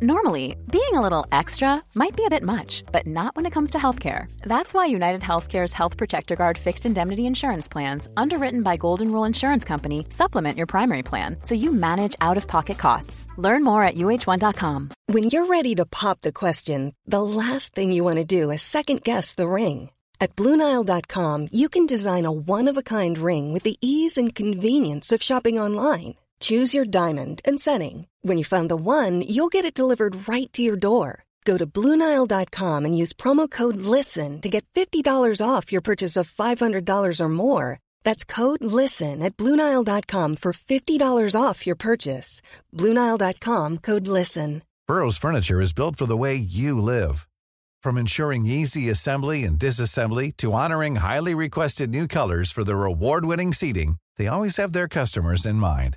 Normally, being a little extra might be a bit much, but not when it comes to healthcare. That's why United Healthcare's Health Protector Guard fixed indemnity insurance plans, underwritten by Golden Rule Insurance Company, supplement your primary plan so you manage out of pocket costs. Learn more at uh1.com. When you're ready to pop the question, the last thing you want to do is second guess the ring. At Bluenile.com, you can design a one of a kind ring with the ease and convenience of shopping online. Choose your diamond and setting. When you find the one, you'll get it delivered right to your door. Go to Bluenile.com and use promo code LISTEN to get $50 off your purchase of $500 or more. That's code LISTEN at Bluenile.com for $50 off your purchase. Bluenile.com code LISTEN. Burrow's furniture is built for the way you live. From ensuring easy assembly and disassembly to honoring highly requested new colors for their award winning seating, they always have their customers in mind.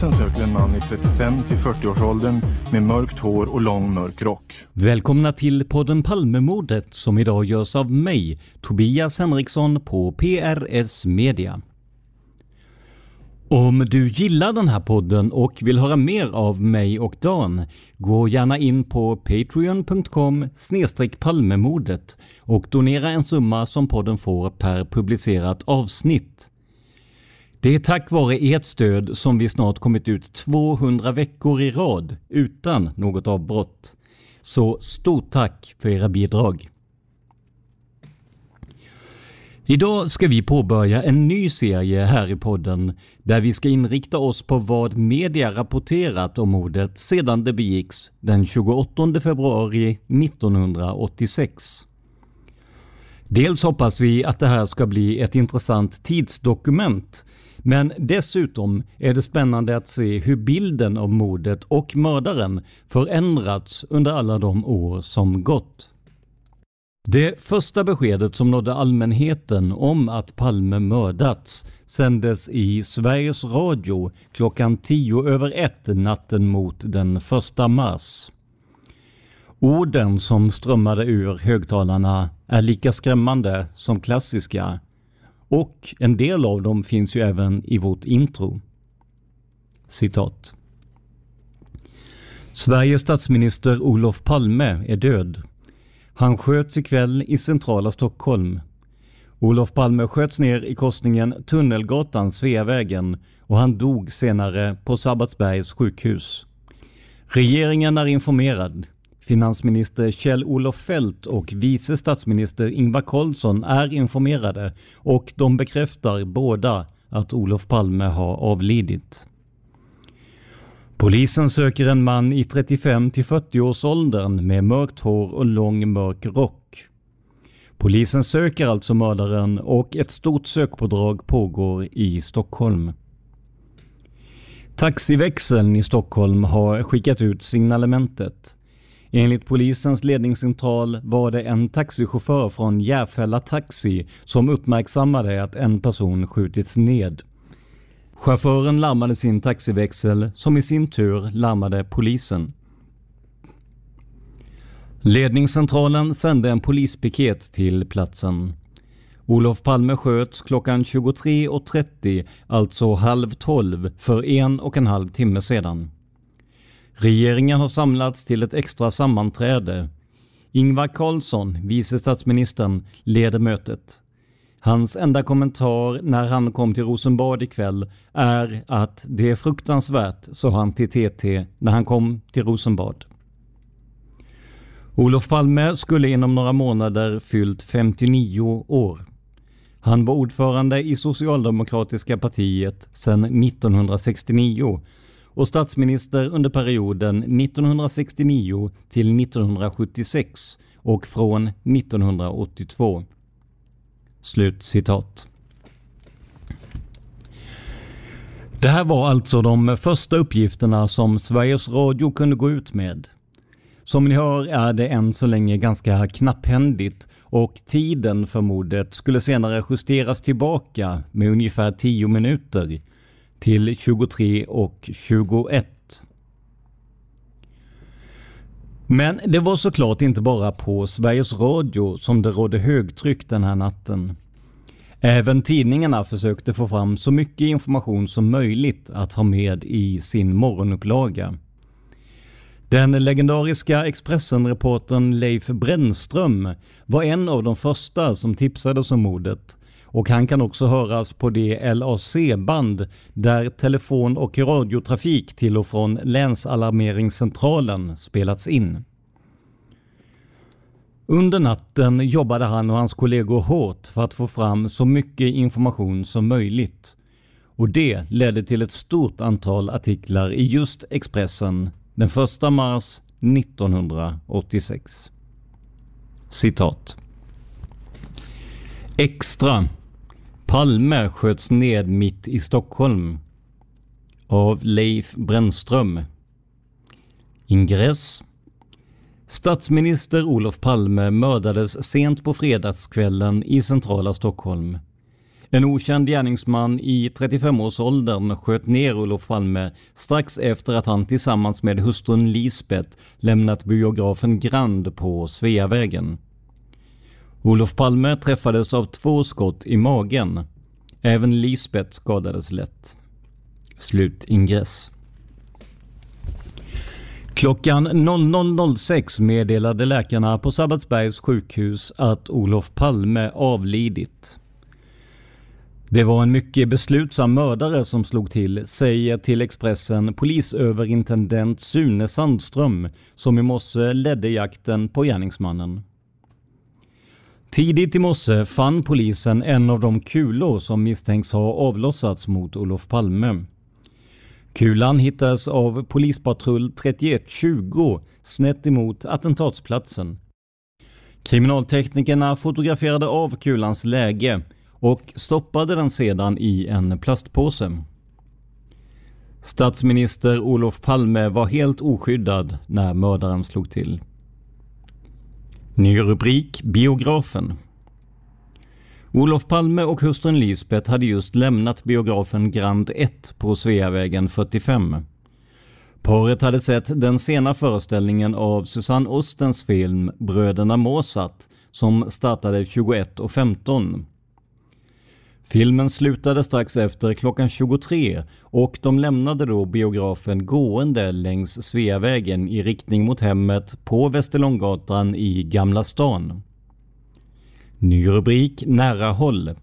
Polisen söker en man i 35 till 40-årsåldern med mörkt hår och lång mörk rock. Välkomna till podden Palmemordet som idag görs av mig, Tobias Henriksson på PRS Media. Om du gillar den här podden och vill höra mer av mig och Dan, gå gärna in på patreon.com palmemordet och donera en summa som podden får per publicerat avsnitt. Det är tack vare ert stöd som vi snart kommit ut 200 veckor i rad utan något avbrott. Så stort tack för era bidrag! Idag ska vi påbörja en ny serie här i podden där vi ska inrikta oss på vad media rapporterat om mordet sedan det begicks den 28 februari 1986. Dels hoppas vi att det här ska bli ett intressant tidsdokument men dessutom är det spännande att se hur bilden av mordet och mördaren förändrats under alla de år som gått. Det första beskedet som nådde allmänheten om att Palme mördats sändes i Sveriges Radio klockan tio över ett natten mot den 1 mars. Orden som strömmade ur högtalarna är lika skrämmande som klassiska och en del av dem finns ju även i vårt intro. Citat. Sveriges statsminister Olof Palme är död. Han sköts ikväll i centrala Stockholm. Olof Palme sköts ner i korsningen Tunnelgatan-Sveavägen och han dog senare på Sabbatsbergs sjukhus. Regeringen är informerad. Finansminister Kjell-Olof Feldt och vice statsminister Ingvar Carlsson är informerade och de bekräftar båda att Olof Palme har avlidit. Polisen söker en man i 35 till 40 års åldern med mörkt hår och lång mörk rock. Polisen söker alltså mördaren och ett stort sökpådrag pågår i Stockholm. Taxiväxeln i Stockholm har skickat ut signalementet. Enligt polisens ledningscentral var det en taxichaufför från Järfälla Taxi som uppmärksammade att en person skjutits ned. Chauffören larmade sin taxiväxel som i sin tur larmade polisen. Ledningscentralen sände en polispiket till platsen. Olof Palme sköts klockan 23.30, alltså halv tolv, för en och en halv timme sedan. Regeringen har samlats till ett extra sammanträde. Ingvar Carlsson, vice statsministern, leder mötet. Hans enda kommentar när han kom till Rosenbad ikväll är att det är fruktansvärt, sa han till TT när han kom till Rosenbad. Olof Palme skulle inom några månader fyllt 59 år. Han var ordförande i Socialdemokratiska partiet sedan 1969 och statsminister under perioden 1969 till 1976 och från 1982. Slut citat. Det här var alltså de första uppgifterna som Sveriges Radio kunde gå ut med. Som ni hör är det än så länge ganska knapphändigt och tiden för mordet skulle senare justeras tillbaka med ungefär 10 minuter till 23 och 21. Men det var såklart inte bara på Sveriges Radio som det rådde högtryck den här natten. Även tidningarna försökte få fram så mycket information som möjligt att ha med i sin morgonupplaga. Den legendariska Expressen-reportern Leif Brännström var en av de första som tipsades om mordet och han kan också höras på det LAC-band där telefon och radiotrafik till och från Länsalarmeringscentralen spelats in. Under natten jobbade han och hans kollegor hårt för att få fram så mycket information som möjligt. Och det ledde till ett stort antal artiklar i just Expressen den 1 mars 1986. Citat. Extra. Palme sköts ned mitt i Stockholm. Av Leif Brännström. Ingress. Statsminister Olof Palme mördades sent på fredagskvällen i centrala Stockholm. En okänd gärningsman i 35-årsåldern sköt ner Olof Palme strax efter att han tillsammans med hustrun Lisbeth lämnat biografen Grand på Sveavägen. Olof Palme träffades av två skott i magen. Även Lisbeth skadades lätt. Slut ingress. Klockan 00.06 meddelade läkarna på Sabbatsbergs sjukhus att Olof Palme avlidit. Det var en mycket beslutsam mördare som slog till, säger till Expressen polisöverintendent Sune Sandström som i morse ledde jakten på gärningsmannen. Tidigt i morse fann polisen en av de kulor som misstänks ha avlossats mot Olof Palme. Kulan hittades av polispatrull 3120 snett emot attentatsplatsen. Kriminalteknikerna fotograferade av kulans läge och stoppade den sedan i en plastpåse. Statsminister Olof Palme var helt oskyddad när mördaren slog till. Ny rubrik Biografen. Olof Palme och hustrun Lisbeth hade just lämnat biografen Grand 1 på Sveavägen 45. Paret hade sett den sena föreställningen av Susanne Ostens film Bröderna Mozart som startade 21.15. Filmen slutade strax efter klockan 23 och de lämnade då biografen gående längs Sveavägen i riktning mot hemmet på Västerlånggatan i Gamla stan. Ny rubrik Nära håll.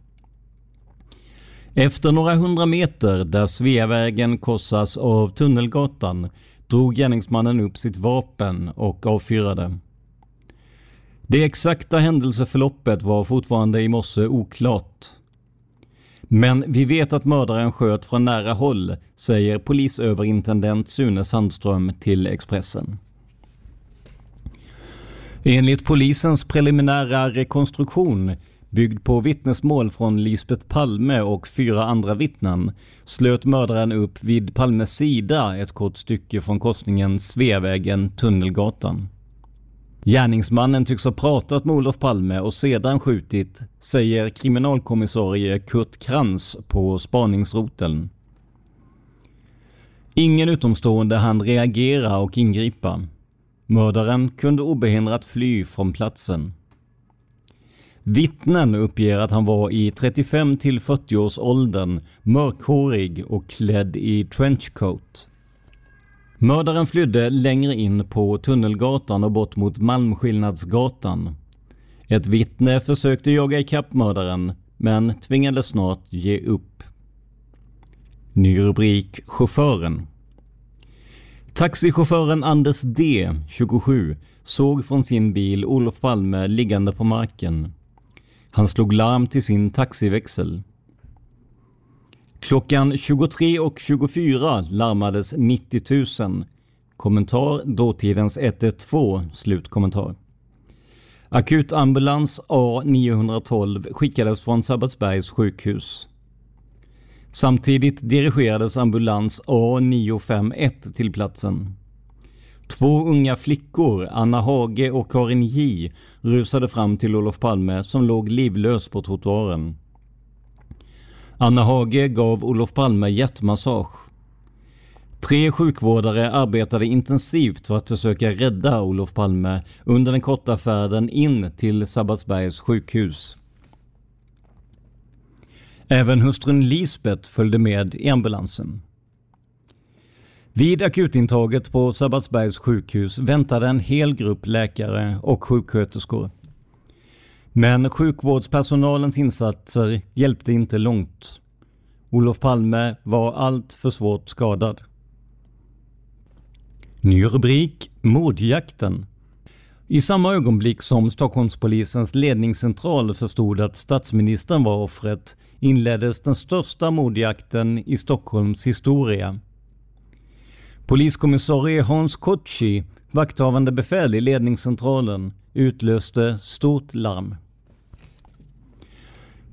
Efter några hundra meter där Sveavägen korsas av Tunnelgatan drog gärningsmannen upp sitt vapen och avfyrade. Det exakta händelseförloppet var fortfarande i morse oklart. Men vi vet att mördaren sköt från nära håll, säger polisöverintendent Sune Sandström till Expressen. Enligt polisens preliminära rekonstruktion, byggd på vittnesmål från Lisbeth Palme och fyra andra vittnen, slöt mördaren upp vid Palmes sida ett kort stycke från korsningen Sveavägen-Tunnelgatan. Gärningsmannen tycks ha pratat med Olof Palme och sedan skjutit, säger kriminalkommissarie Kurt Krantz på spaningsroteln. Ingen utomstående hann reagera och ingripa. Mördaren kunde obehindrat fly från platsen. Vittnen uppger att han var i 35 till 40 års åldern, mörkhårig och klädd i trenchcoat. Mördaren flydde längre in på Tunnelgatan och bort mot Malmskillnadsgatan. Ett vittne försökte jaga ikapp mördaren, men tvingades snart ge upp. Ny rubrik Chauffören. Taxichauffören Anders D, 27, såg från sin bil Olof Palme liggande på marken. Han slog larm till sin taxiväxel. Klockan 23.24 larmades 90 000. Kommentar dåtidens 112, slutkommentar. Akutambulans A912 skickades från Sabbatsbergs sjukhus. Samtidigt dirigerades ambulans A951 till platsen. Två unga flickor, Anna Hage och Karin J, rusade fram till Olof Palme som låg livlös på trottoaren. Anna Hage gav Olof Palme hjärtmassage. Tre sjukvårdare arbetade intensivt för att försöka rädda Olof Palme under den korta färden in till Sabbatsbergs sjukhus. Även hustrun Lisbeth följde med i ambulansen. Vid akutintaget på Sabbatsbergs sjukhus väntade en hel grupp läkare och sjuksköterskor. Men sjukvårdspersonalens insatser hjälpte inte långt. Olof Palme var allt för svårt skadad. Ny rubrik Mordjakten. I samma ögonblick som Stockholmspolisens ledningscentral förstod att statsministern var offret inleddes den största mordjakten i Stockholms historia. Poliskommissarie Hans Kotschi, vakthavande befäl i ledningscentralen, utlöste stort larm.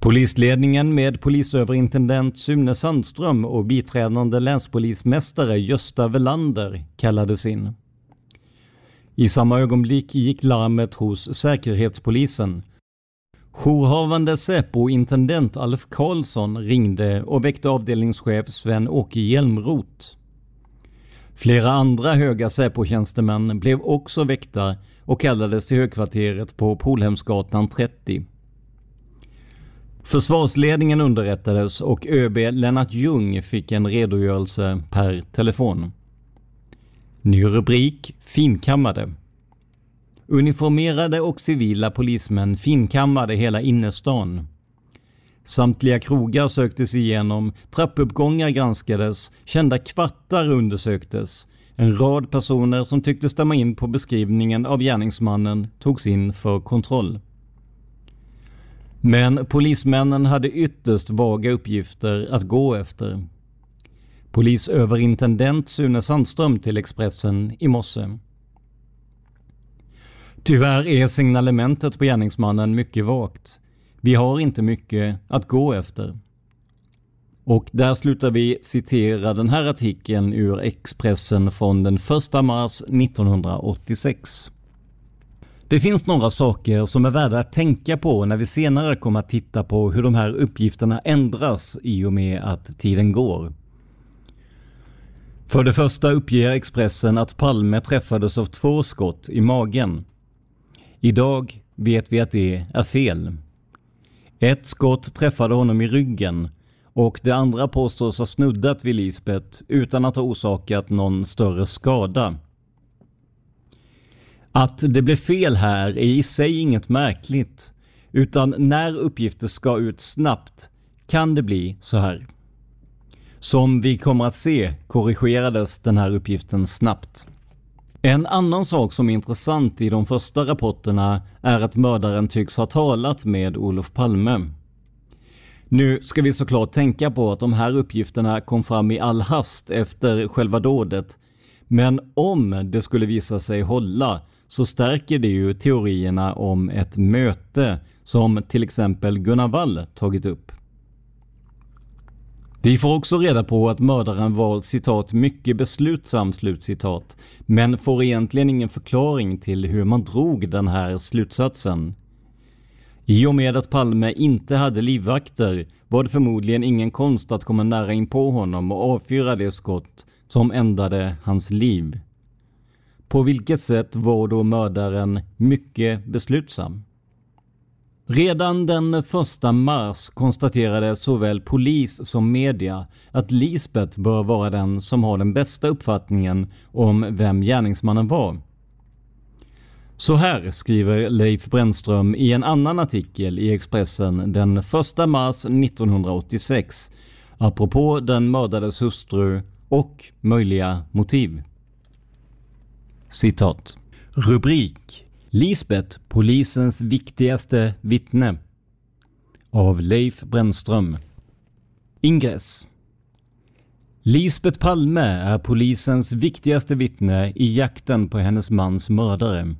Polisledningen med polisöverintendent Sune Sandström och biträdande länspolismästare Gösta Velander kallades in. I samma ögonblick gick larmet hos Säkerhetspolisen. Jourhavande Säpo-intendent Alf Karlsson ringde och väckte avdelningschef Sven-Åke Hjälmroth. Flera andra höga Säpo-tjänstemän blev också väckta och kallades till högkvarteret på Polhemsgatan 30. Försvarsledningen underrättades och ÖB Lennart Ljung fick en redogörelse per telefon. Ny rubrik Finkammade. Uniformerade och civila polismän finkammade hela innerstan. Samtliga krogar söktes igenom, trappuppgångar granskades, kända kvartar undersöktes. En rad personer som tyckte stämma in på beskrivningen av gärningsmannen togs in för kontroll. Men polismännen hade ytterst vaga uppgifter att gå efter. Polisöverintendent Sune Sandström till Expressen i morse. Tyvärr är signalementet på gärningsmannen mycket vagt. Vi har inte mycket att gå efter. Och där slutar vi citera den här artikeln ur Expressen från den 1 mars 1986. Det finns några saker som är värda att tänka på när vi senare kommer att titta på hur de här uppgifterna ändras i och med att tiden går. För det första uppger Expressen att Palme träffades av två skott i magen. Idag vet vi att det är fel. Ett skott träffade honom i ryggen och det andra påstås ha snuddat vid Lisbeth utan att ha orsakat någon större skada. Att det blev fel här är i sig inget märkligt, utan när uppgifter ska ut snabbt kan det bli så här. Som vi kommer att se korrigerades den här uppgiften snabbt. En annan sak som är intressant i de första rapporterna är att mördaren tycks ha talat med Olof Palme. Nu ska vi såklart tänka på att de här uppgifterna kom fram i all hast efter själva dådet. Men om det skulle visa sig hålla så stärker det ju teorierna om ett möte som till exempel Gunnar Wall tagit upp. Vi får också reda på att mördaren var citat mycket beslutsam slutcitat, men får egentligen ingen förklaring till hur man drog den här slutsatsen. I och med att Palme inte hade livvakter var det förmodligen ingen konst att komma nära in på honom och avfyra det skott som ändade hans liv. På vilket sätt var då mördaren mycket beslutsam? Redan den 1 mars konstaterade såväl polis som media att Lisbeth bör vara den som har den bästa uppfattningen om vem gärningsmannen var. Så här skriver Leif Brännström i en annan artikel i Expressen den 1 mars 1986 apropå den mördades hustru och möjliga motiv. Citat. Rubrik Lisbeth, polisens viktigaste vittne. av Leif Brännström. Ingress Lisbeth Palme är polisens viktigaste vittne i jakten på hennes mans mördare.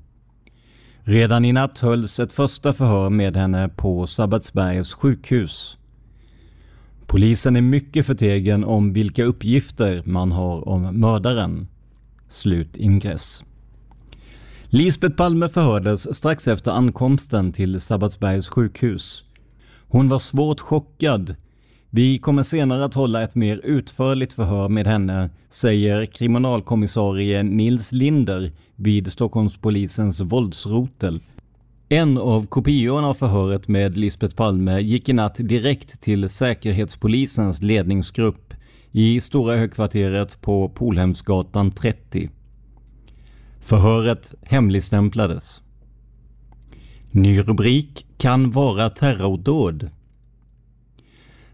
Redan i natt hölls ett första förhör med henne på Sabbatsbergs sjukhus. Polisen är mycket förtegen om vilka uppgifter man har om mördaren. Slut ingress. Lisbet Palme förhördes strax efter ankomsten till Sabbatsbergs sjukhus. Hon var svårt chockad. Vi kommer senare att hålla ett mer utförligt förhör med henne, säger kriminalkommissarie Nils Linder vid Stockholmspolisens våldsrotel. En av kopiorna av förhöret med Lisbet Palme gick i natt direkt till Säkerhetspolisens ledningsgrupp i Stora högkvarteret på Polhemsgatan 30. Förhöret hemligstämplades. Ny rubrik kan vara terrordåd.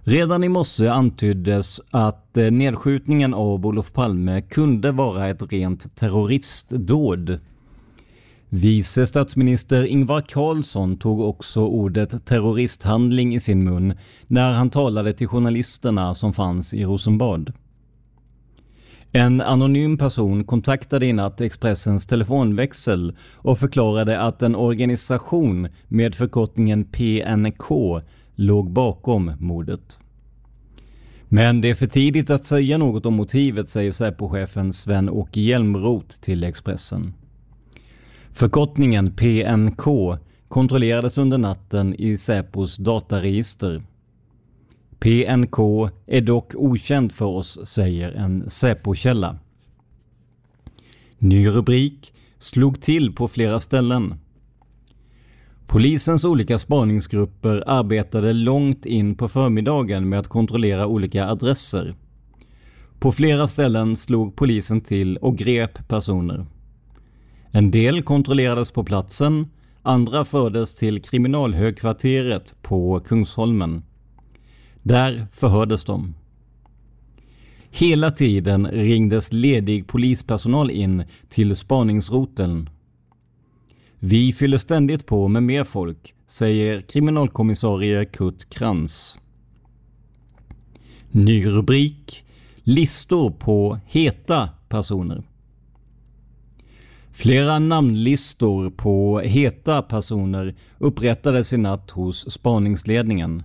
Redan i morse antyddes att eh, nedskjutningen av Olof Palme kunde vara ett rent terroristdåd. Vice statsminister Ingvar Carlsson tog också ordet terroristhandling i sin mun när han talade till journalisterna som fanns i Rosenbad. En anonym person kontaktade i natt Expressens telefonväxel och förklarade att en organisation med förkortningen PNK låg bakom mordet. Men det är för tidigt att säga något om motivet, säger Säpochefen Sven-Åke Hjälmroth till Expressen. Förkortningen PNK kontrollerades under natten i Säpos dataregister. PNK är dock okänd för oss, säger en Säpo-källa. Ny rubrik slog till på flera ställen. Polisens olika spaningsgrupper arbetade långt in på förmiddagen med att kontrollera olika adresser. På flera ställen slog polisen till och grep personer. En del kontrollerades på platsen, andra fördes till kriminalhögkvarteret på Kungsholmen. Där förhördes de. Hela tiden ringdes ledig polispersonal in till spaningsroteln. Vi fyller ständigt på med mer folk, säger kriminalkommissarie Kurt Krantz. Ny rubrik Listor på heta personer. Flera namnlistor på heta personer upprättades i natt hos spaningsledningen.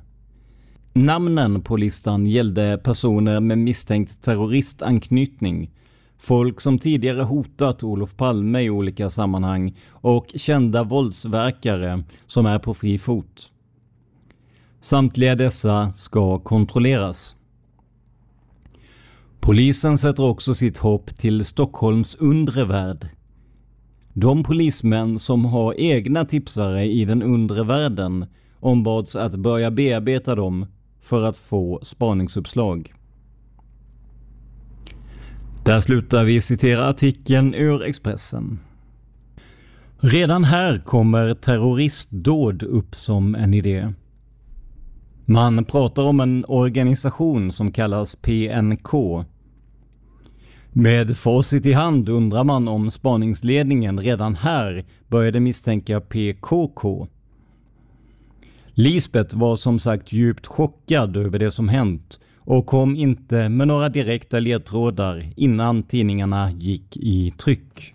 Namnen på listan gällde personer med misstänkt terroristanknytning, folk som tidigare hotat Olof Palme i olika sammanhang och kända våldsverkare som är på fri fot. Samtliga dessa ska kontrolleras. Polisen sätter också sitt hopp till Stockholms undre värld. De polismän som har egna tipsare i den undre världen ombads att börja bearbeta dem för att få spaningsuppslag. Där slutar vi citera artikeln ur Expressen. Redan här kommer terroristdåd upp som en idé. Man pratar om en organisation som kallas PNK. Med facit i hand undrar man om spaningsledningen redan här började misstänka PKK Lisbeth var som sagt djupt chockad över det som hänt och kom inte med några direkta ledtrådar innan tidningarna gick i tryck.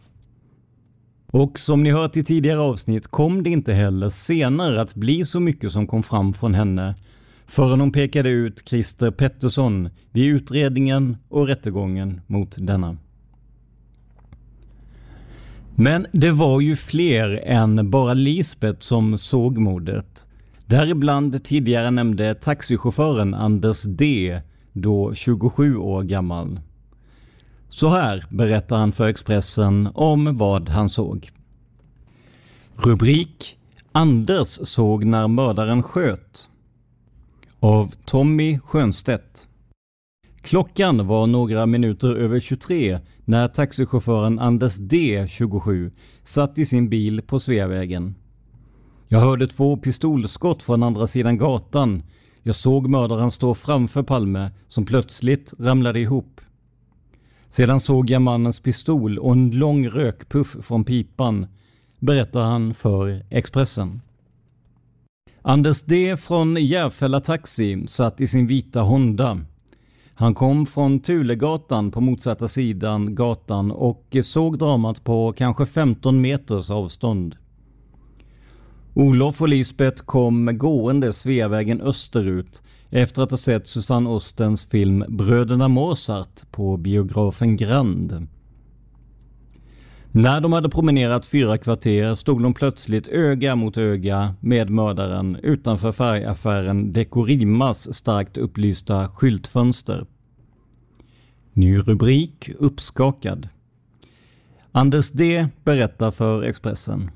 Och som ni hört i tidigare avsnitt kom det inte heller senare att bli så mycket som kom fram från henne förrän hon pekade ut Christer Pettersson vid utredningen och rättegången mot denna. Men det var ju fler än bara Lisbeth som såg mordet. Däribland tidigare nämnde taxichauffören Anders D, då 27 år gammal. Så här berättar han för Expressen om vad han såg. Rubrik Anders såg när mördaren sköt. Av Tommy Schönstedt. Klockan var några minuter över 23 när taxichauffören Anders D, 27, satt i sin bil på Sveavägen. Jag hörde två pistolskott från andra sidan gatan. Jag såg mördaren stå framför Palme som plötsligt ramlade ihop. Sedan såg jag mannens pistol och en lång rökpuff från pipan, berättar han för Expressen. Anders D från Järfälla Taxi satt i sin vita Honda. Han kom från Tulegatan på motsatta sidan gatan och såg dramat på kanske 15 meters avstånd. Olof och Lisbeth kom gående Sveavägen österut efter att ha sett Susanne Ostens film Bröderna Mozart på biografen Grand. När de hade promenerat fyra kvarter stod de plötsligt öga mot öga med mördaren utanför färgaffären Dekorimas starkt upplysta skyltfönster. Ny rubrik Uppskakad. Anders D berättar för Expressen.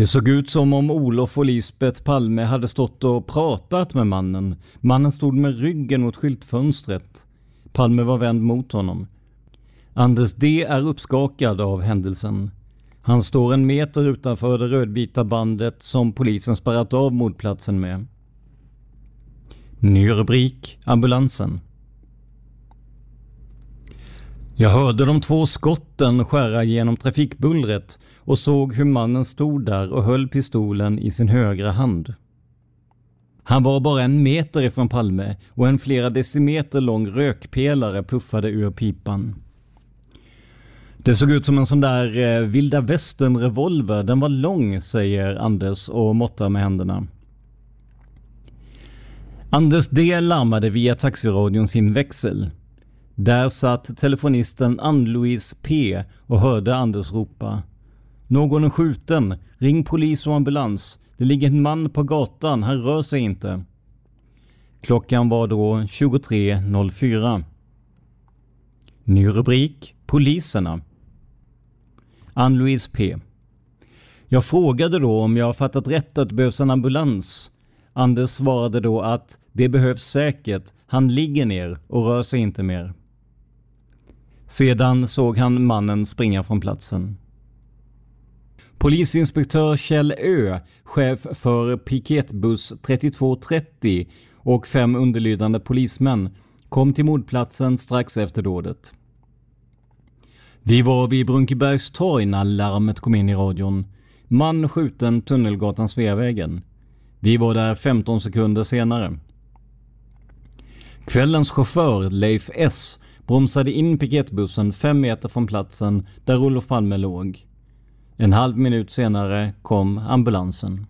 Det såg ut som om Olof och Lisbeth Palme hade stått och pratat med mannen. Mannen stod med ryggen mot skyltfönstret. Palme var vänd mot honom. Anders D är uppskakad av händelsen. Han står en meter utanför det rödvita bandet som polisen spärrat av mordplatsen med. Ny rubrik Ambulansen. Jag hörde de två skotten skära genom trafikbullret och såg hur mannen stod där och höll pistolen i sin högra hand. Han var bara en meter ifrån Palme och en flera decimeter lång rökpelare puffade ur pipan. Det såg ut som en sån där eh, vilda västern revolver. Den var lång, säger Anders och måttar med händerna. Anders D larmade via taxiradion sin växel. Där satt telefonisten Ann-Louise P och hörde Anders ropa. Någon är skjuten. Ring polis och ambulans. Det ligger en man på gatan. Han rör sig inte. Klockan var då 23.04. Ny rubrik. Poliserna. Ann-Louise P. Jag frågade då om jag fattat rätt att det behövs en ambulans. Anders svarade då att det behövs säkert. Han ligger ner och rör sig inte mer. Sedan såg han mannen springa från platsen. Polisinspektör Kjell Ö, chef för piketbuss 3230 och fem underlydande polismän kom till mordplatsen strax efter dådet. Vi var vid Brunkebergs torg när larmet kom in i radion. Man skjuten Tunnelgatan Sveavägen. Vi var där 15 sekunder senare. Kvällens chaufför Leif S bromsade in piketbussen fem meter från platsen där Olof Palme låg. En halv minut senare kom ambulansen.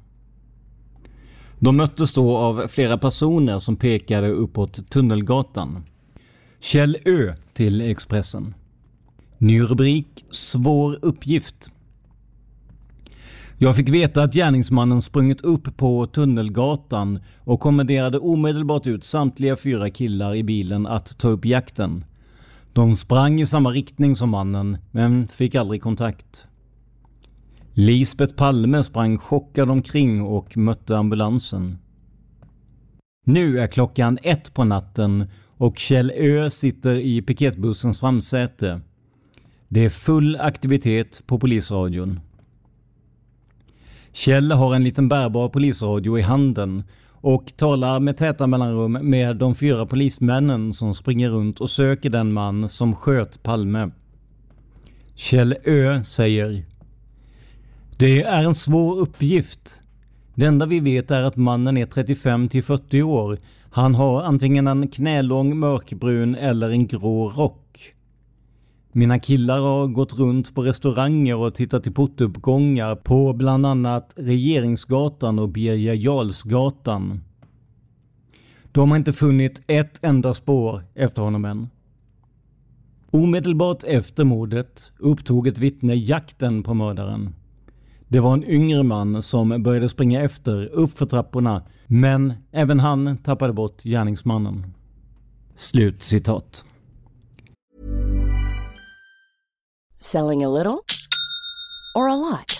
De möttes då av flera personer som pekade uppåt Tunnelgatan. Kjell Ö till Expressen. Ny rubrik Svår uppgift. Jag fick veta att gärningsmannen sprungit upp på Tunnelgatan och kommenderade omedelbart ut samtliga fyra killar i bilen att ta upp jakten. De sprang i samma riktning som mannen, men fick aldrig kontakt. Lisbeth Palme sprang chockad omkring och mötte ambulansen. Nu är klockan ett på natten och Kjell Ö sitter i piketbussens framsäte. Det är full aktivitet på polisradion. Kjell har en liten bärbar polisradio i handen och talar med täta mellanrum med de fyra polismännen som springer runt och söker den man som sköt Palme. Kjell Ö säger det är en svår uppgift. Det enda vi vet är att mannen är 35 till 40 år. Han har antingen en knälång mörkbrun eller en grå rock. Mina killar har gått runt på restauranger och tittat i portuppgångar på bland annat Regeringsgatan och Birger Jarlsgatan. De har inte funnit ett enda spår efter honom än. Omedelbart efter mordet upptog ett vittne jakten på mördaren. Det var en yngre man som började springa efter uppför trapporna, men även han tappade bort gärningsmannen. Slut citat. Selling a little or a lot?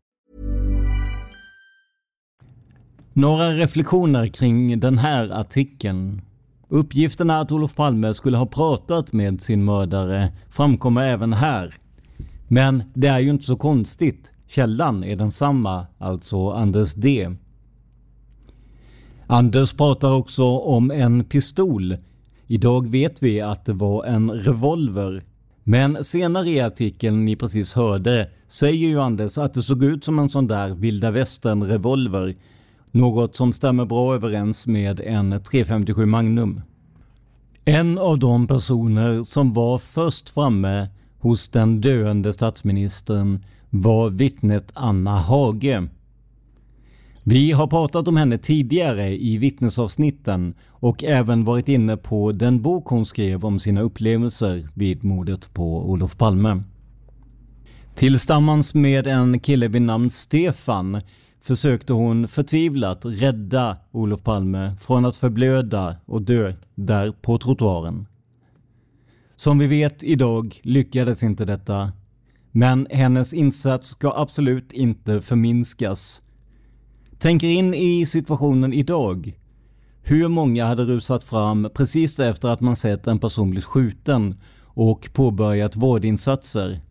Några reflektioner kring den här artikeln. Uppgifterna att Olof Palme skulle ha pratat med sin mördare framkommer även här. Men det är ju inte så konstigt. Källan är densamma, alltså Anders D. Anders pratar också om en pistol. Idag vet vi att det var en revolver. Men senare i artikeln ni precis hörde säger ju Anders att det såg ut som en sån där vilda västern revolver. Något som stämmer bra överens med en 357 Magnum. En av de personer som var först framme hos den döende statsministern var vittnet Anna Hage. Vi har pratat om henne tidigare i vittnesavsnitten och även varit inne på den bok hon skrev om sina upplevelser vid mordet på Olof Palme. Tillsammans med en kille vid namn Stefan försökte hon förtvivlat rädda Olof Palme från att förblöda och dö där på trottoaren. Som vi vet idag lyckades inte detta, men hennes insats ska absolut inte förminskas. Tänker in i situationen idag. Hur många hade rusat fram precis efter att man sett en person bli skjuten och påbörjat vårdinsatser?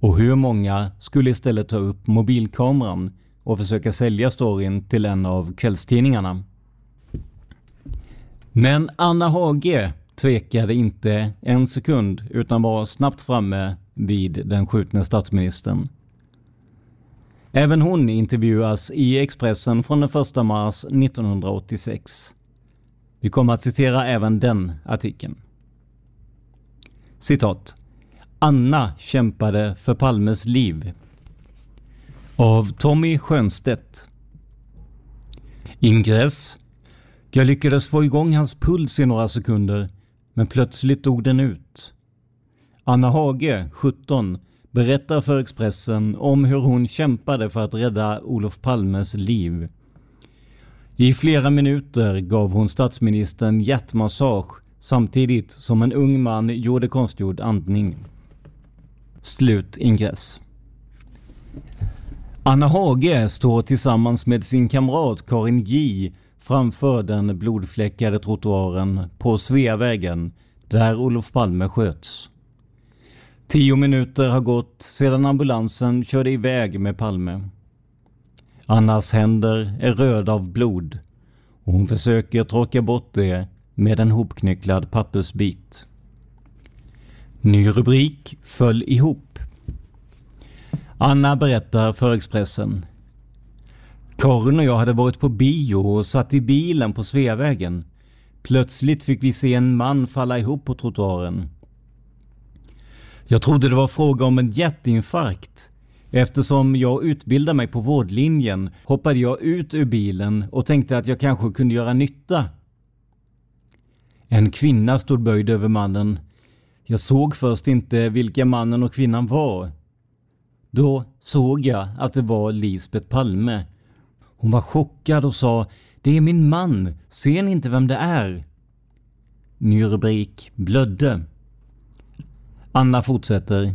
Och hur många skulle istället ta upp mobilkameran och försöka sälja storyn till en av kvällstidningarna. Men Anna Hage tvekade inte en sekund utan var snabbt framme vid den skjutne statsministern. Även hon intervjuas i Expressen från den 1 mars 1986. Vi kommer att citera även den artikeln. Citat. Anna kämpade för Palmes liv. Av Tommy Schönstedt. Ingress. Jag lyckades få igång hans puls i några sekunder, men plötsligt dog den ut. Anna Hage, 17, berättar för Expressen om hur hon kämpade för att rädda Olof Palmes liv. I flera minuter gav hon statsministern hjärtmassage samtidigt som en ung man gjorde konstgjord andning. Slut ingress. Anna Hage står tillsammans med sin kamrat Karin J framför den blodfläckade trottoaren på Sveavägen där Olof Palme sköts. Tio minuter har gått sedan ambulansen körde iväg med Palme. Annas händer är röda av blod och hon försöker torka bort det med en hopknycklad pappersbit. Ny rubrik föll ihop. Anna berättar för Expressen. Karin och jag hade varit på bio och satt i bilen på Sveavägen. Plötsligt fick vi se en man falla ihop på trottoaren. Jag trodde det var fråga om en hjärtinfarkt. Eftersom jag utbildar mig på vårdlinjen hoppade jag ut ur bilen och tänkte att jag kanske kunde göra nytta. En kvinna stod böjd över mannen. Jag såg först inte vilka mannen och kvinnan var. Då såg jag att det var Lisbet Palme. Hon var chockad och sa Det är min man, ser ni inte vem det är? Ny rubrik Blödde. Anna fortsätter.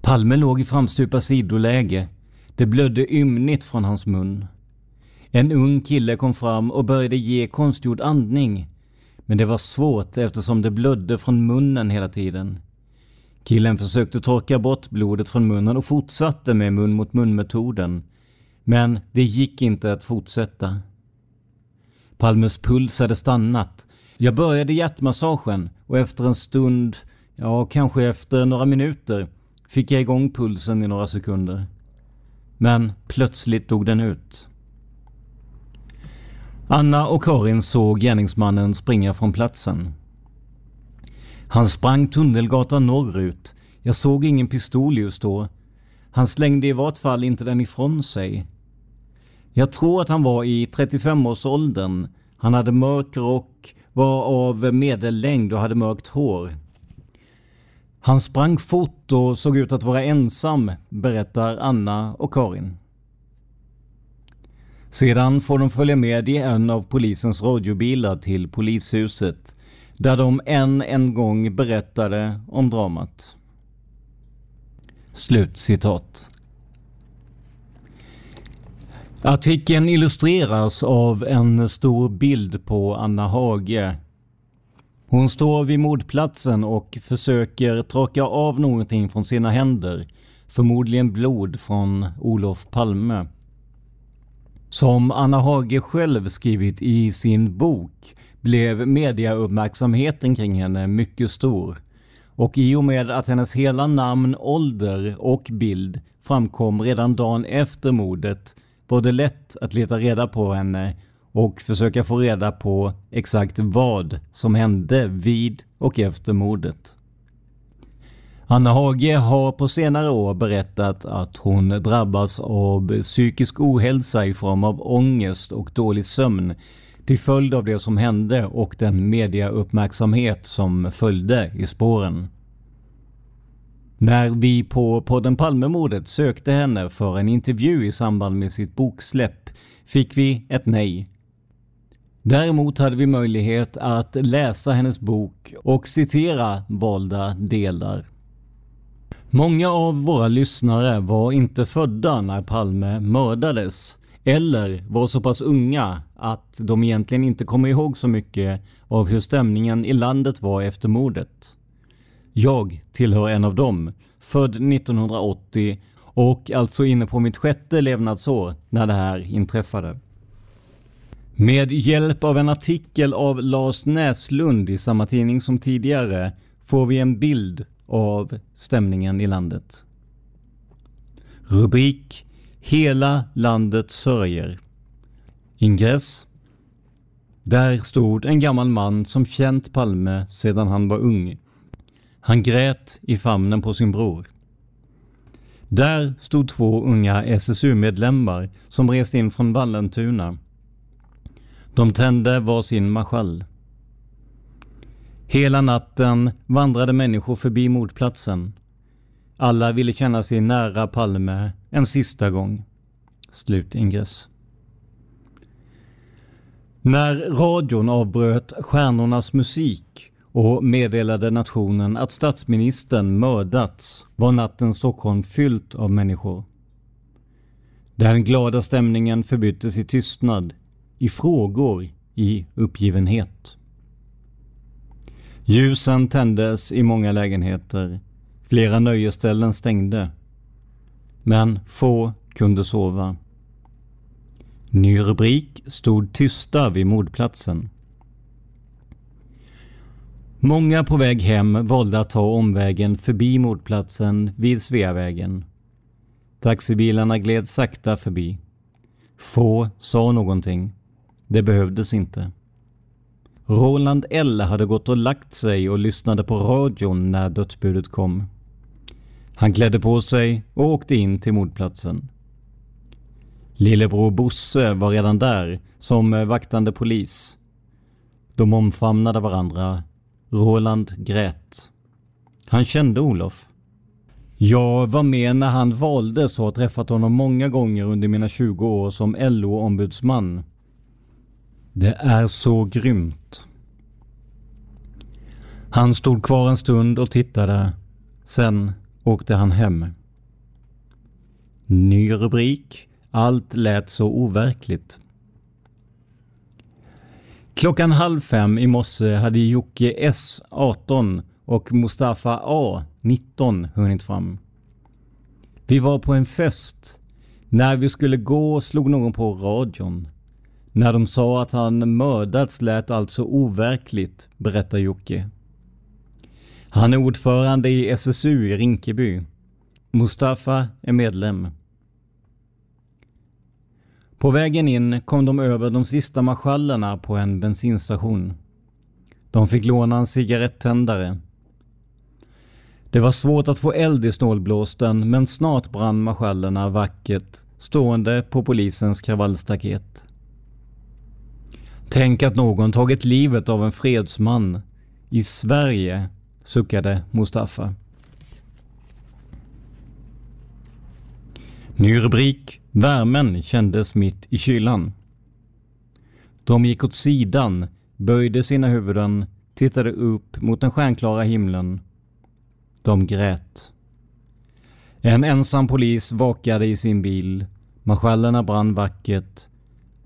Palme låg i framstupa sidoläge. Det blödde ymnigt från hans mun. En ung kille kom fram och började ge konstgjord andning. Men det var svårt eftersom det blödde från munnen hela tiden. Killen försökte torka bort blodet från munnen och fortsatte med mun mot mun metoden. Men det gick inte att fortsätta. Palmes puls hade stannat. Jag började hjärtmassagen och efter en stund, ja kanske efter några minuter, fick jag igång pulsen i några sekunder. Men plötsligt dog den ut. Anna och Karin såg gärningsmannen springa från platsen. Han sprang Tunnelgatan norrut. Jag såg ingen pistol just då. Han slängde i vart fall inte den ifrån sig. Jag tror att han var i 35-årsåldern. Han hade mörk rock, var av medellängd och hade mörkt hår. Han sprang fort och såg ut att vara ensam, berättar Anna och Karin. Sedan får de följa med i en av polisens radiobilar till polishuset där de än en gång berättade om dramat. Slutcitat. Artikeln illustreras av en stor bild på Anna Hage. Hon står vid mordplatsen och försöker torka av någonting från sina händer. Förmodligen blod från Olof Palme. Som Anna Hage själv skrivit i sin bok blev mediauppmärksamheten kring henne mycket stor. Och i och med att hennes hela namn, ålder och bild framkom redan dagen efter mordet var det lätt att leta reda på henne och försöka få reda på exakt vad som hände vid och efter mordet. Anna Hage har på senare år berättat att hon drabbas av psykisk ohälsa i form av ångest och dålig sömn till följd av det som hände och den mediauppmärksamhet som följde i spåren. När vi på podden Palmemordet sökte henne för en intervju i samband med sitt boksläpp fick vi ett nej. Däremot hade vi möjlighet att läsa hennes bok och citera valda delar. Många av våra lyssnare var inte födda när Palme mördades eller var så pass unga att de egentligen inte kommer ihåg så mycket av hur stämningen i landet var efter mordet. Jag tillhör en av dem, född 1980 och alltså inne på mitt sjätte levnadsår när det här inträffade. Med hjälp av en artikel av Lars Näslund i samma tidning som tidigare får vi en bild av stämningen i landet. Rubrik Hela landet sörjer. Ingress. Där stod en gammal man som känt Palme sedan han var ung. Han grät i famnen på sin bror. Där stod två unga SSU-medlemmar som rest in från Vallentuna. De tände var sin marschall. Hela natten vandrade människor förbi mordplatsen. Alla ville känna sig nära Palme en sista gång. Slutingress. När radion avbröt stjärnornas musik och meddelade nationen att statsministern mördats var natten Stockholm fyllt av människor. Den glada stämningen förbyttes i tystnad, i frågor, i uppgivenhet. Ljusen tändes i många lägenheter. Flera nöjesställen stängde. Men få kunde sova. Ny rubrik stod tysta vid mordplatsen. Många på väg hem valde att ta omvägen förbi mordplatsen vid Sveavägen. Taxibilarna gled sakta förbi. Få sa någonting. Det behövdes inte. Roland L hade gått och lagt sig och lyssnade på radion när dödsbudet kom. Han klädde på sig och åkte in till mordplatsen. Lillebror Bosse var redan där som vaktande polis. De omfamnade varandra. Roland grät. Han kände Olof. Jag var med när han valdes och har träffat honom många gånger under mina 20 år som LO-ombudsman. Det är så grymt. Han stod kvar en stund och tittade. Sen åkte han hem. Ny rubrik. Allt lät så overkligt. Klockan halv fem i morse hade Jocke S 18 och Mustafa A 19 hunnit fram. Vi var på en fest. När vi skulle gå slog någon på radion. När de sa att han mördats lät allt så overkligt, berättar Jocke. Han är ordförande i SSU i Rinkeby. Mustafa är medlem. På vägen in kom de över de sista marschallerna på en bensinstation. De fick låna en cigarettändare. Det var svårt att få eld i snålblåsten men snart brann marschallerna vackert stående på polisens kravallstaket. Tänk att någon tagit livet av en fredsman. I Sverige, suckade Mustafa. Ny rubrik. Värmen kändes mitt i kylan. De gick åt sidan, böjde sina huvuden, tittade upp mot den stjärnklara himlen. De grät. En ensam polis vakade i sin bil. Marschallerna brann vackert.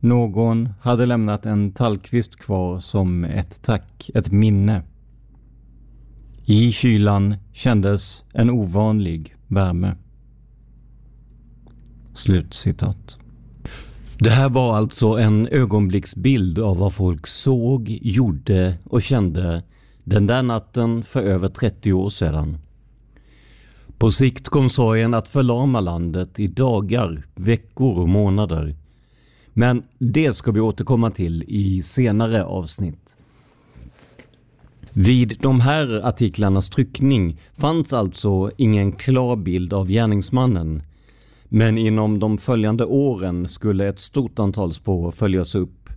Någon hade lämnat en tallkvist kvar som ett tack, ett minne. I kylan kändes en ovanlig värme. Slutcitat. Det här var alltså en ögonblicksbild av vad folk såg, gjorde och kände den där natten för över 30 år sedan. På sikt kom sorgen att förlama landet i dagar, veckor och månader. Men det ska vi återkomma till i senare avsnitt. Vid de här artiklarnas tryckning fanns alltså ingen klar bild av gärningsmannen. Men inom de följande åren skulle ett stort antal spår följas upp.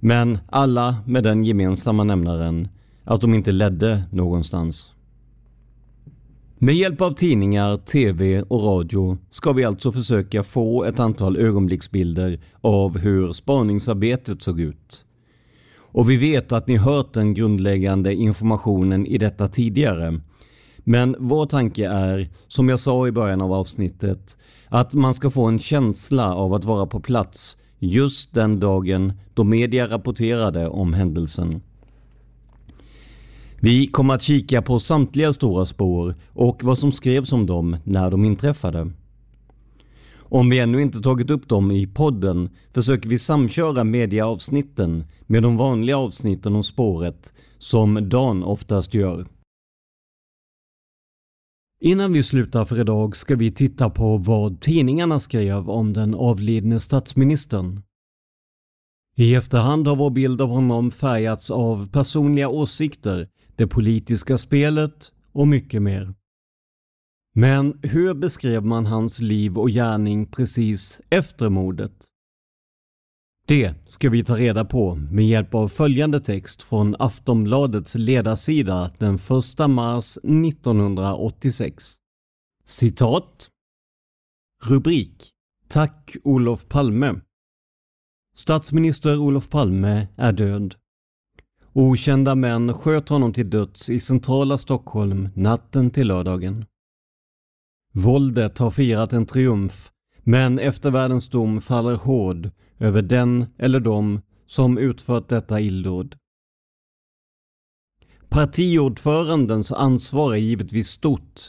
Men alla med den gemensamma nämnaren att de inte ledde någonstans. Med hjälp av tidningar, TV och radio ska vi alltså försöka få ett antal ögonblicksbilder av hur spaningsarbetet såg ut. Och vi vet att ni hört den grundläggande informationen i detta tidigare. Men vår tanke är, som jag sa i början av avsnittet, att man ska få en känsla av att vara på plats just den dagen då media rapporterade om händelsen. Vi kommer att kika på samtliga stora spår och vad som skrevs om dem när de inträffade. Om vi ännu inte tagit upp dem i podden försöker vi samköra mediaavsnitten med de vanliga avsnitten om spåret som Dan oftast gör. Innan vi slutar för idag ska vi titta på vad tidningarna skrev om den avlidne statsministern. I efterhand har vår bild av honom färgats av personliga åsikter det politiska spelet och mycket mer. Men hur beskrev man hans liv och gärning precis efter mordet? Det ska vi ta reda på med hjälp av följande text från Aftonbladets ledarsida den 1 mars 1986. Citat. Rubrik Tack Olof Palme. Statsminister Olof Palme är död. Okända män sköt honom till döds i centrala Stockholm natten till lördagen. Våldet har firat en triumf, men eftervärldens dom faller hård över den eller de som utfört detta illdåd. Partiordförandens ansvar är givetvis stort.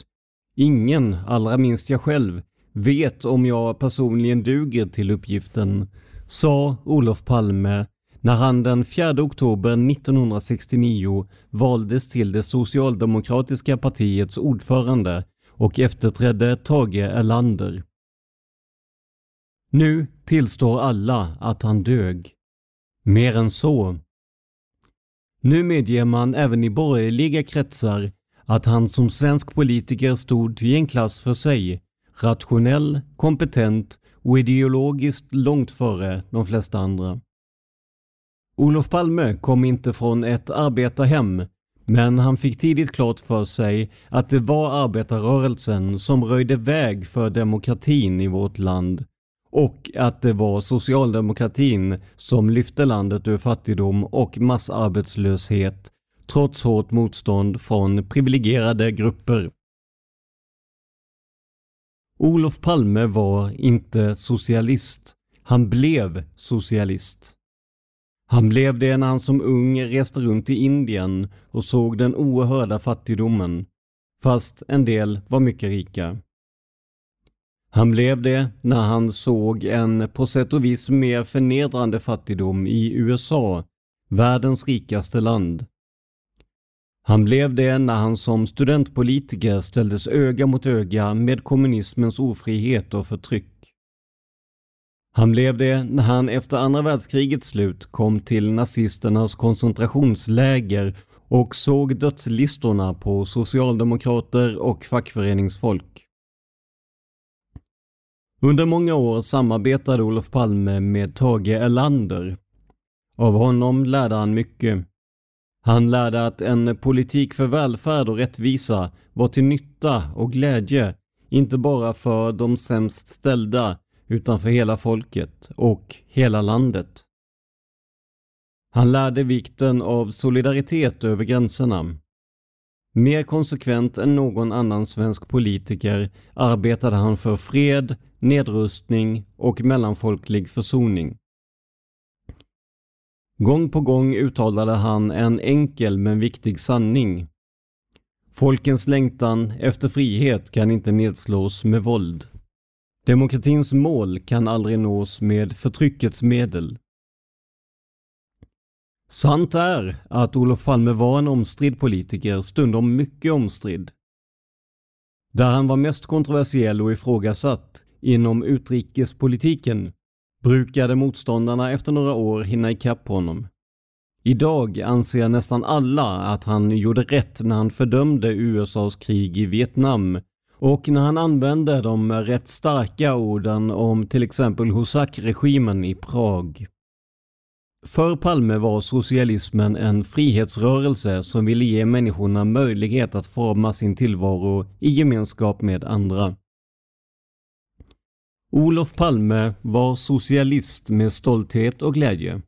Ingen, allra minst jag själv, vet om jag personligen duger till uppgiften, sa Olof Palme när han den 4 oktober 1969 valdes till det socialdemokratiska partiets ordförande och efterträdde Tage Erlander. Nu tillstår alla att han dög. Mer än så. Nu medger man även i borgerliga kretsar att han som svensk politiker stod i en klass för sig, rationell, kompetent och ideologiskt långt före de flesta andra. Olof Palme kom inte från ett arbetarhem, men han fick tidigt klart för sig att det var arbetarrörelsen som röjde väg för demokratin i vårt land och att det var socialdemokratin som lyfte landet ur fattigdom och massarbetslöshet trots hårt motstånd från privilegierade grupper. Olof Palme var inte socialist. Han blev socialist. Han blev det när han som ung reste runt i Indien och såg den oerhörda fattigdomen, fast en del var mycket rika. Han blev det när han såg en på sätt och vis mer förnedrande fattigdom i USA, världens rikaste land. Han blev det när han som studentpolitiker ställdes öga mot öga med kommunismens ofrihet och förtryck. Han blev det när han efter andra världskrigets slut kom till nazisternas koncentrationsläger och såg dödslistorna på socialdemokrater och fackföreningsfolk. Under många år samarbetade Olof Palme med Tage Erlander. Av honom lärde han mycket. Han lärde att en politik för välfärd och rättvisa var till nytta och glädje, inte bara för de sämst ställda, utan för hela folket och hela landet. Han lärde vikten av solidaritet över gränserna. Mer konsekvent än någon annan svensk politiker arbetade han för fred, nedrustning och mellanfolklig försoning. Gång på gång uttalade han en enkel men viktig sanning. Folkens längtan efter frihet kan inte nedslås med våld. Demokratins mål kan aldrig nås med förtryckets medel. Sant är att Olof Palme var en omstridd politiker, stundom mycket omstridd. Där han var mest kontroversiell och ifrågasatt inom utrikespolitiken brukade motståndarna efter några år hinna ikapp honom. Idag anser nästan alla att han gjorde rätt när han fördömde USAs krig i Vietnam och när han använde de rätt starka orden om till exempel Husak-regimen i Prag. För Palme var socialismen en frihetsrörelse som ville ge människorna möjlighet att forma sin tillvaro i gemenskap med andra. Olof Palme var socialist med stolthet och glädje.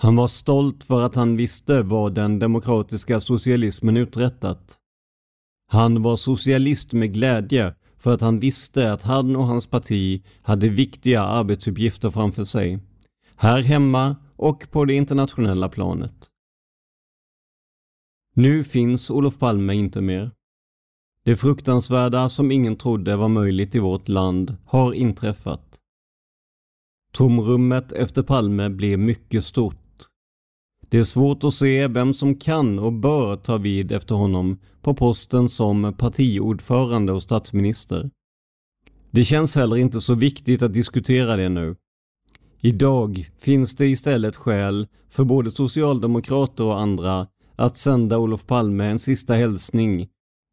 Han var stolt för att han visste vad den demokratiska socialismen uträttat. Han var socialist med glädje för att han visste att han och hans parti hade viktiga arbetsuppgifter framför sig. Här hemma och på det internationella planet. Nu finns Olof Palme inte mer. Det fruktansvärda som ingen trodde var möjligt i vårt land har inträffat. Tomrummet efter Palme blev mycket stort. Det är svårt att se vem som kan och bör ta vid efter honom på posten som partiordförande och statsminister. Det känns heller inte så viktigt att diskutera det nu. Idag finns det istället skäl för både socialdemokrater och andra att sända Olof Palme en sista hälsning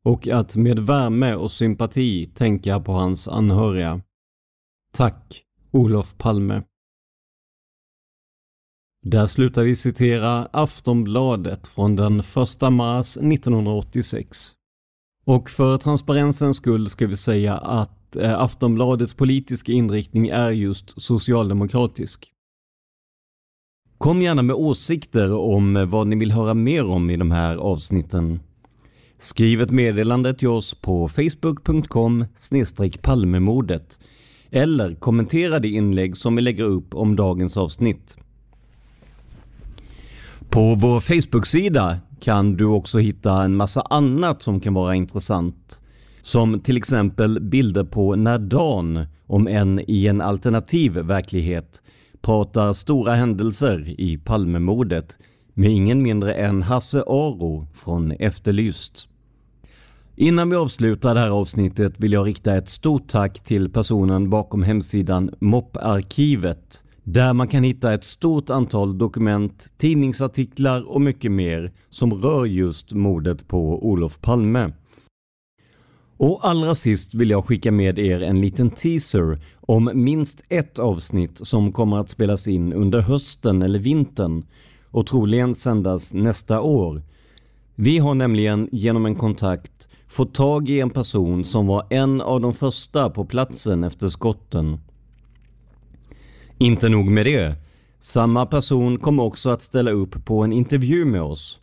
och att med värme och sympati tänka på hans anhöriga. Tack, Olof Palme. Där slutar vi citera Aftonbladet från den 1 mars 1986. Och för transparensens skull ska vi säga att eh, Aftonbladets politiska inriktning är just socialdemokratisk. Kom gärna med åsikter om eh, vad ni vill höra mer om i de här avsnitten. Skriv ett meddelande till oss på facebook.com palmemordet eller kommentera det inlägg som vi lägger upp om dagens avsnitt. På vår Facebook-sida kan du också hitta en massa annat som kan vara intressant. Som till exempel bilder på när Dan, om än i en alternativ verklighet, pratar stora händelser i Palmemordet med ingen mindre än Hasse Aro från Efterlyst. Innan vi avslutar det här avsnittet vill jag rikta ett stort tack till personen bakom hemsidan Mopparkivet där man kan hitta ett stort antal dokument, tidningsartiklar och mycket mer som rör just mordet på Olof Palme. Och allra sist vill jag skicka med er en liten teaser om minst ett avsnitt som kommer att spelas in under hösten eller vintern och troligen sändas nästa år. Vi har nämligen genom en kontakt fått tag i en person som var en av de första på platsen efter skotten. Inte nog med det. Samma person kommer också att ställa upp på en intervju med oss.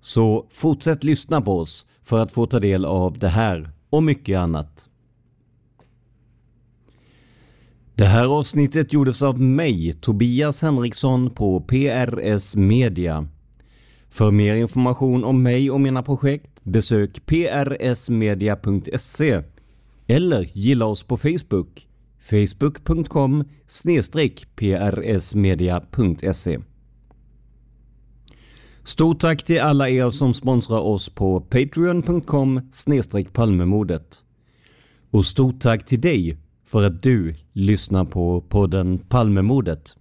Så fortsätt lyssna på oss för att få ta del av det här och mycket annat. Det här avsnittet gjordes av mig, Tobias Henriksson på PRS Media. För mer information om mig och mina projekt besök prsmedia.se eller gilla oss på Facebook, facebook.com prsmedia.se. Stort tack till alla er som sponsrar oss på patreon.com palmemodet. Och stort tack till dig för att du lyssnar på podden Palmemordet.